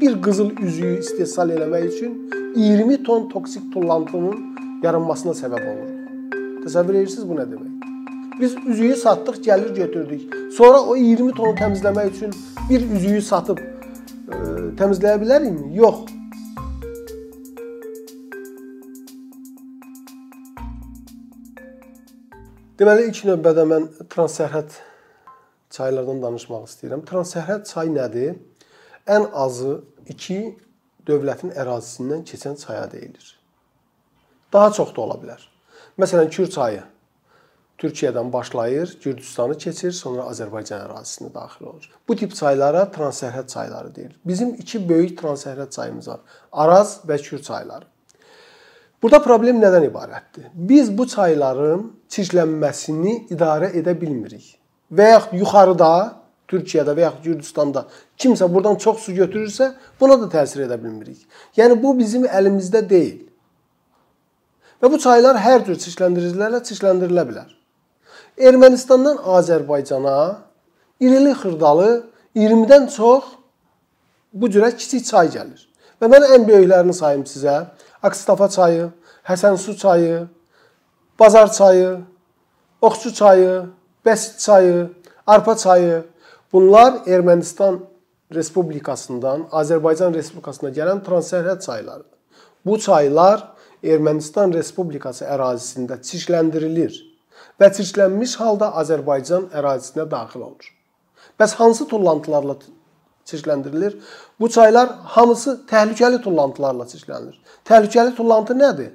bir qızıl üzüyü istehsal eləmək üçün 20 ton toksik tullantının yaranmasına səbəb olur. Təsəvvür edirsiniz bu nə demək? Biz üzüyü satdıq, gəlir götürdük. Sonra o 20 tonu təmizləmək üçün bir üzüyü satıb ə, e, təmizləyə bilərikmi? Yox. Deməli ilk növbədə mən transsərhəd çaylardan danışmaq istəyirəm. Transsərhəd çay nədir? Ən azı 2 dövlətin ərazisindən keçən çaya deyilir. Daha çox da ola bilər. Məsələn, Kür çayı Türkiyədən başlayır, Gürcüstanı keçir, sonra Azərbaycan ərazisinə daxil olur. Bu tip çaylara transsərhəd çayları deyilir. Bizim iki böyük transsərhəd çayımız var. Araz və Kür çayları. Burada problem nədən ibarətdir? Biz bu çayların çirklənməsini idarə edə bilmirik. Və yaxud yuxarıda Türkiyədə və yaxud Gürcüstanda kimsə buradan çox su götürürsə, buna da təsir edə bilmirik. Yəni bu bizim əlimizdə deyil. Və bu çaylar hər cür çirkləndiricilərlə çirkləndirilə bilər. Ermənistandan Azərbaycana irili xırdalı 20-dən çox bu cürə kiçik çay gəlir. Və mən ən böyüklərini sayım sizə. Akstafa çayı, Həsənsu çayı, Bazar çayı, Oxçu çayı, Bəsit çayı, Arpa çayı. Bunlar Ermənistan Respublikasından Azərbaycan Respublikasına gələn transsərhəd çaylarıdır. Bu çaylar Ermənistan Respublikası ərazisində çirkləndirilir və çirklənmiş halda Azərbaycan ərazisinə daxil olur. Bəs hansı tullantılarla çirkləndirilir? Bu çaylar hamısı təhlükəli tullantılarla çirklənir. Təhlükəli tullantı nədir?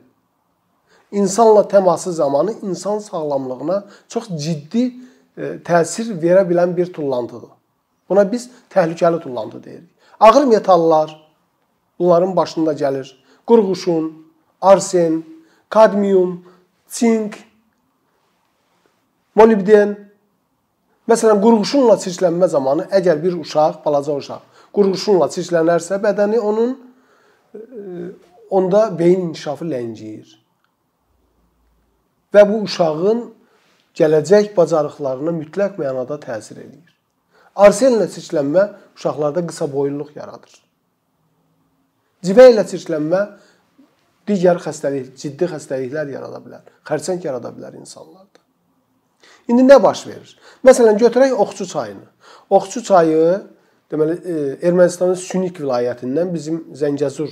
İnsanla təması zamanı insan sağlamlığına çox ciddi e, təsir verə bilən bir tullantıdır. Buna biz təhlükəli tullantı deyirik. Ağır metallar bunların başında gəlir. Qurğuşun, arsen, kadmium, sink, molibden. Məsələn, qurğuşunla çirklənmə zamanı əgər bir uşaq, balaca uşaq qurğuşunla çirklənərsə, bədəni onun e, onda beyin inkişafı ləngiyir. Və bu uşağın gələcək bacarıqlarına mütləq mənada təsir eləyir. Arsenlə çirklənmə uşaqlarda qısa boyluluq yaradır. Civə ilə çirklənmə digər xəstəlik, ciddi xəstəliklər yarada bilər. Xərçəng yarada bilər insanlarda. İndi nə baş verir? Məsələn, götürək Oxçu çayını. Oxçu çayı deməli e, Ermənistanın Sünik vilayətindən bizim Zəngəzur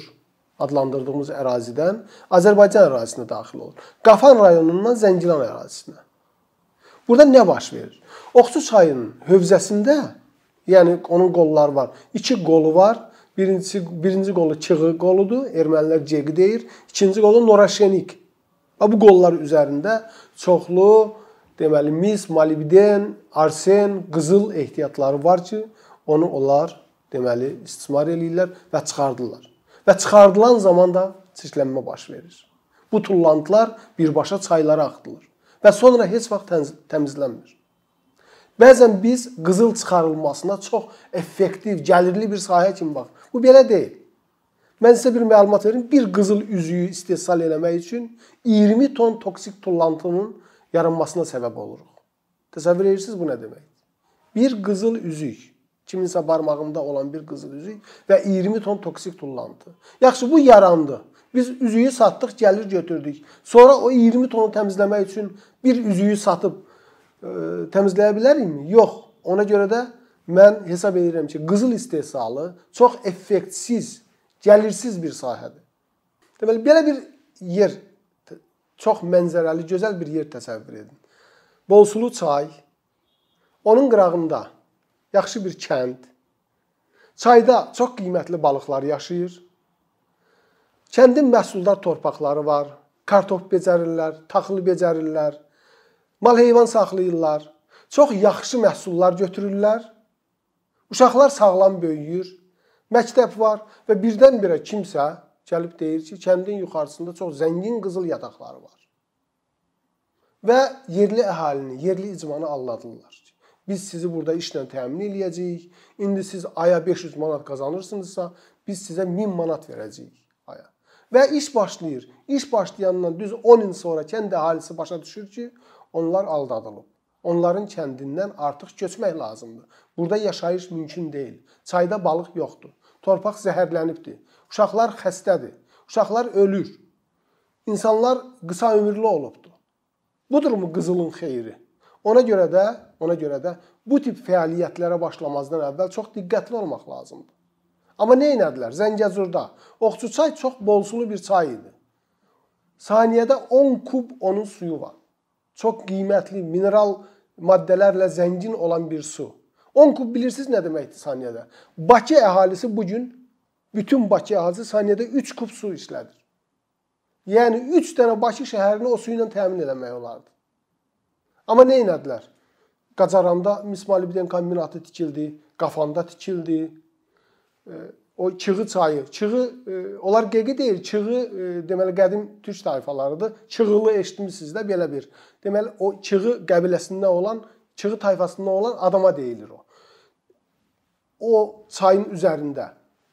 adlandırdığımız ərazidən Azərbaycan ərazisinə daxil olur. Qafan rayonundan Zəngilan ərazisinə. Burada nə baş verir? Oxçu çayının hövzəsində, yəni onun qolları var. 2 qolu var Birincisi birinci qolu çığı qoludur. Ermənilər Cegi deyir. İkinci qolu Noraşenik. Və bu qollar üzərində çoxlu deməli mis, molibden, arsen, qızıl ehtiyatları var ki, onu onlar deməli istismar eləyirlər və çıxardırlar. Və çıxardılan zaman da çirklənmə baş verir. Bu tullantılar birbaşa çaylara axıdılır və sonra heç vaxt təmizlənmir. Bəzən biz qızıl çıxarılmasına çox effektiv, gəlirli bir sahə kimi bax. Bu belə deyil. Mən sizə bir məlumat verim. Bir qızıl üzüyü istehsal eləmək üçün 20 ton toksik tullantının yaranmasına səbəb oluruq. Təsəvvür edirsiniz bu nə deməkdir? Bir qızıl üzük, kiminsə barmağında olan bir qızıl üzük və 20 ton toksik tullantı. Yaxşı, bu yarandı. Biz üzüyü satdıq, gəlir götürdük. Sonra o 20 tonu təmizləmək üçün bir üzüyü satıb təmizləyə bilərikmi? Yox. Ona görə də mən hesab edirəm ki, qızıl istehsalı çox effektsiz, gəlirsiz bir sahədir. Deməli belə bir yer çox mənzərəli, gözəl bir yer təsəvvür edin. Bolsulu çay, onun qırağında yaxşı bir kənd. Çayda çox qiymətli balıqlar yaşayır. Kəndin məhsuldar torpaqları var. Kartof becərirlər, taxıl becərirlər, Mal heyvan saxlayırlar. Çox yaxşı məhsullar götürürlər. Uşaqlar sağlam böyüyür. Məktəb var və birdən-birə kimsə gəlib deyir ki, kəndin yuxarısında çox zəngin qızıl yataqları var. Və yerli əhalini, yerli icmanı aldadırlar. Biz sizi burada işlə təmin eləyəcəyik. İndi siz aya 500 manat qazanırsınızsa, biz sizə 1000 manat verəcəyik aya. Və iş başlayır. İş başlayandan düz 10 il sonra kənd əhalisi başa düşür ki, onlar aldadılıb. Onların kəndindən artıq köçmək lazımdır. Burada yaşayış mümkün deyil. Çayda balıq yoxdur. Torpaq zəhərlənibdir. Uşaqlar xəstədir. Uşaqlar ölür. İnsanlar qısa ömürlü olubdur. Budurmu qızılın xeyri? Ona görə də, ona görə də bu tip fəaliyyətlərə başlamazdan əvvəl çox diqqətli olmaq lazımdır. Amma nə etdilər? Zəngəzurda Oxçu çay çox bolsulu bir çay idi. Saniyədə 10 kub onun suyu var. Çox qiymətli mineral maddələrlə zəngin olan bir su. 10 kub bilirsiniz nə deməkdir saniyədə? Bakı əhalisi bu gün bütün Bakı əhalisi saniyədə 3 kub su işlədir. Yəni 3 dənə Bakı şəhərini o su ilə təmin etmək olardı. Amma nə etdilər? Qacaranda mis molibden kombinatı tikildi, Qafanda tikildi. O Çığı çayı, Çığı onlar qeqi deyil, Çığı deməli qədim türk tayfalarıdır. Çığılı eşitmisiniz də belə bir. Deməli o Çığı qəbiləsindən olan, Çığı tayfasından olan adama deyilir o. O çayın üzərində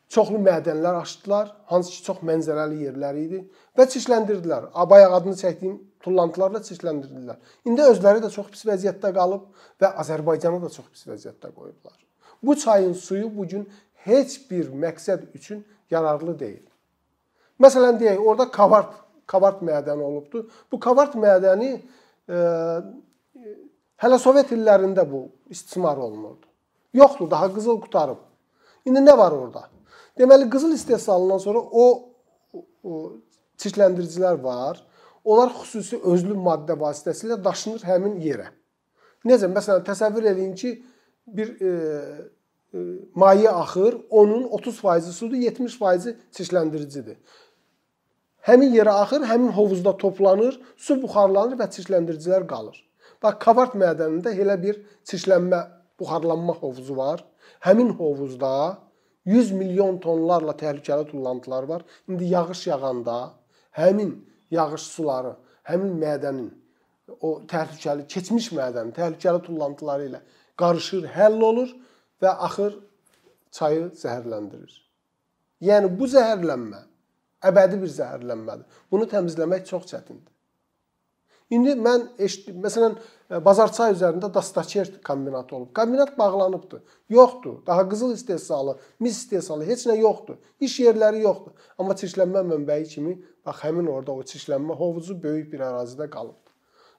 çoxlu mədənlər açdılar, hansı ki çox mənzərəli yerlər idi və çirkləndirdilər. Bayaq adını çəkdiyim tullantılarla çirkləndirdilər. İndi özləri də çox pis vəziyyətdə qalıb və Azərbaycanı da çox pis vəziyyətdə qoyublar. Bu çayın suyu bu gün heç bir məqsəd üçün yararlı deyil. Məsələn deyək, orada kavart, kavart mədəni olubdu. Bu kavart mədəni e, hələ Sovet illərində bu istismar olunurdu. Yoxdur, daha qızıl qutarıb. İndi nə var orada? Deməli qızıl istehsalından sonra o, o çirkləndiricilər var. Onlar xüsusi özlü maddə vasitəsilə daşınır həmin yerə. Necə? Məsələn, təsəvvür eləyin ki, bir e, maye axır, onun 30% sudur, 70% çirkləndiricidir. Həmin yerə axır, həmin hovuzda toplanır, su buxarlanır və çirkləndiricilər qalır. Bax, kavart mədənində elə bir çirklənmə, buxarlanma hovuzu var. Həmin hovuzda 100 milyon tonlarla təhlükəli tullantılar var. İndi yağış yağanda həmin yağış suları, həmin mədənin o təhlükəli keçmiş mədənin təhlükəli tullantıları ilə qarışır, həll olur və axır çayı zəhərləndirir. Yəni bu zəhərlənmə əbədi bir zəhərlənmədir. Bunu təmizləmək çox çətindir. İndi mən məsələn, Bazarçay üzərində Dastakert kombinatı olub. Kombinat bağlanıbdı. Yoxdur. Daha qızıl istehsalı, mis istehsalı heç nə yoxdur. İş yerləri yoxdur. Amma çirklənmə mənbəyi kimi bax həmin orada o çirklənmə hovuzu böyük bir ərazidə qalıbdı.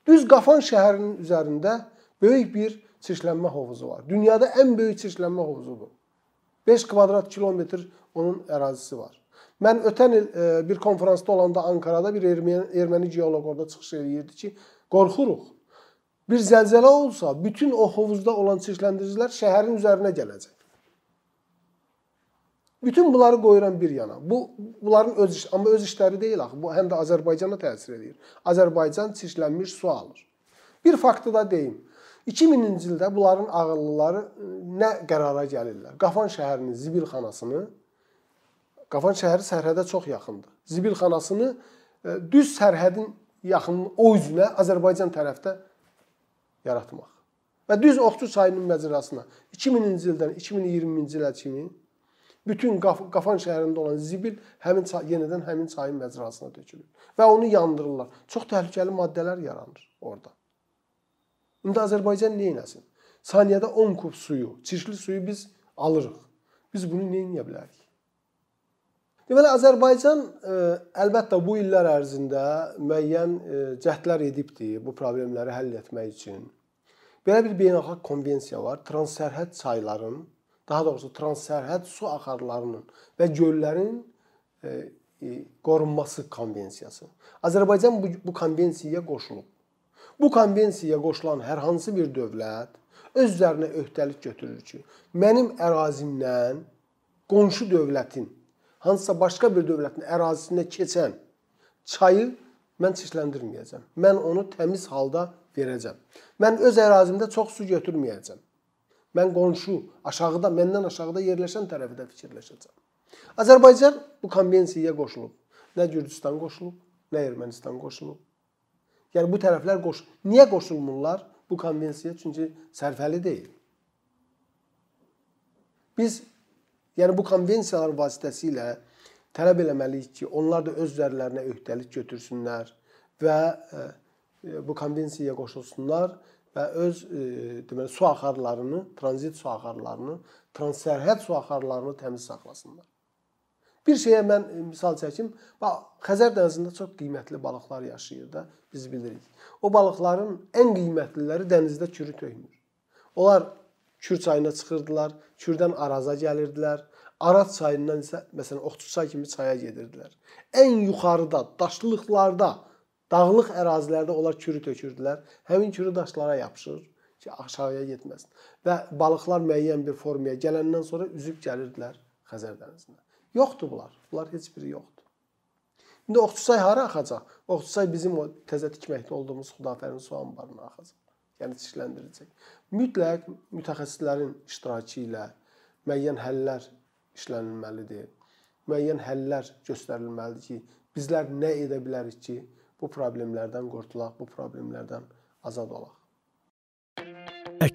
Düz Qafan şəhərinin üzərində böyük bir çirklənmə hovuzu var. Dünyada ən böyük çirklənmə hovuzudur. 5 kvadrat kilometr onun ərazisi var. Mən ötən il e, bir konfransda olanda Ankarada bir erməni, erməni geoloq orada çıxış eləyirdi ki, qorxuruq. Bir zəlzələ olsa, bütün o hovuzda olan çirkləndiricilər şəhərin üzərinə gələcək. Bütün bunları qoyuram bir yana. Bu bunların öz iş, amma öz işləri deyil axı. Bu həm də Azərbaycana təsir edir. Azərbaycan çirklənmiş su alır. Bir faktı da deyim. 2000-ci ildə bunların ağıllıları e, nə qərara gəlirlər? Qafan şəhərinin zibilxanasını Qafan şəhəri sərhədə çox yaxındır. Zibilxanasını e, düz sərhədin yaxın o üzünə Azərbaycan tərəfdə yaratmaq. Və düz Oxçu çayının məcrasına 2000-ci ildən 2020-ci ilə kimi bütün Qafan şəhərində olan zibil həmin yenidən həmin çayın məcrasına tökülür və onu yandırırlar. Çox təhlükəli maddələr yaranır orada. İndi Azərbaycan nə etsin? Saniyədə 10 kub suyu, çirkli suyu biz alırıq. Biz bunu nə edə bilərik? Deməli Azərbaycan ə, e, əlbəttə bu illər ərzində müəyyən ə, e, cəhdlər edibdi bu problemləri həll etmək üçün. Belə bir beynəlxalq konvensiya var. Transsərhəd çayların, daha doğrusu transsərhəd su axarlarının və göllərin ə, e, qorunması konvensiyası. Azərbaycan bu, bu konvensiyaya qoşulub. Bu konvensiyaya qoşulan hər hansı bir dövlət öz üzərinə öhdəlik götürür ki, mənim ərazimdən qonşu dövlətin hansısa başqa bir dövlətin ərazisində keçən çayı mən çirkləndirməyəcəm. Mən onu təmiz halda verəcəm. Mən öz ərazimdə çox su götürməyəcəm. Mən qonşu, aşağıda, məndən aşağıda yerləşən tərəfi də fikirləşəcəm. Azərbaycan bu konvensiyaya qoşulub. Nə Gürcüstan qoşulub, nə Ermənistan qoşulub. Yəni bu tərəflər qoş. Niyə qoşulmurlar bu konvensiyaya? Çünki sərfəli deyil. Biz Yəni bu konvensiyalar vasitəsilə tələb eləməliyik ki, onlar da öz üzərlərinə öhdəlik götürsünlər və e, bu konvensiyaya qoşulsunlar və öz e, deməli su axarlarını, tranzit su axarlarını transsərhəd su axarlarını təmiz saxlasınlar. Bir şeyə mən e, misal çəkim. Bax, Xəzər dənizində çox qiymətli balıqlar yaşayır da, biz bilirik. O balıqların ən qiymətliləri dənizdə kürü tökmür. Onlar Kür çayına çıxırdılar, Kürdən Araza gəlirdilər. Araz çayından isə məsələn Oxçu çay kimi çaya gedirdilər. Ən yuxarıda, daşlıqlarda, dağlıq ərazilərdə onlar kürü tökürdülər. Həmin kürü daşlara yapışır ki, aşağıya getməsin. Və balıqlar müəyyən bir formaya gələndən sonra üzüb gəlirdilər Xəzər dənizinə. Yoxdur bunlar. Bunlar heç biri yoxdur. İndi Oxçay hara axacaq? Oxçay bizim o təzə tikməkdə olduğumuz Xudafərin su anbarına axacaq. Yəni çirkləndirəcək. Mütləq mütəxəssislərin iştirakı ilə müəyyən həllər işlənilməlidir. Müəyyən həllər göstərilməlidir ki, bizlər nə edə bilərik ki, bu problemlərdən qurtulaq, bu problemlərdən azad olaq.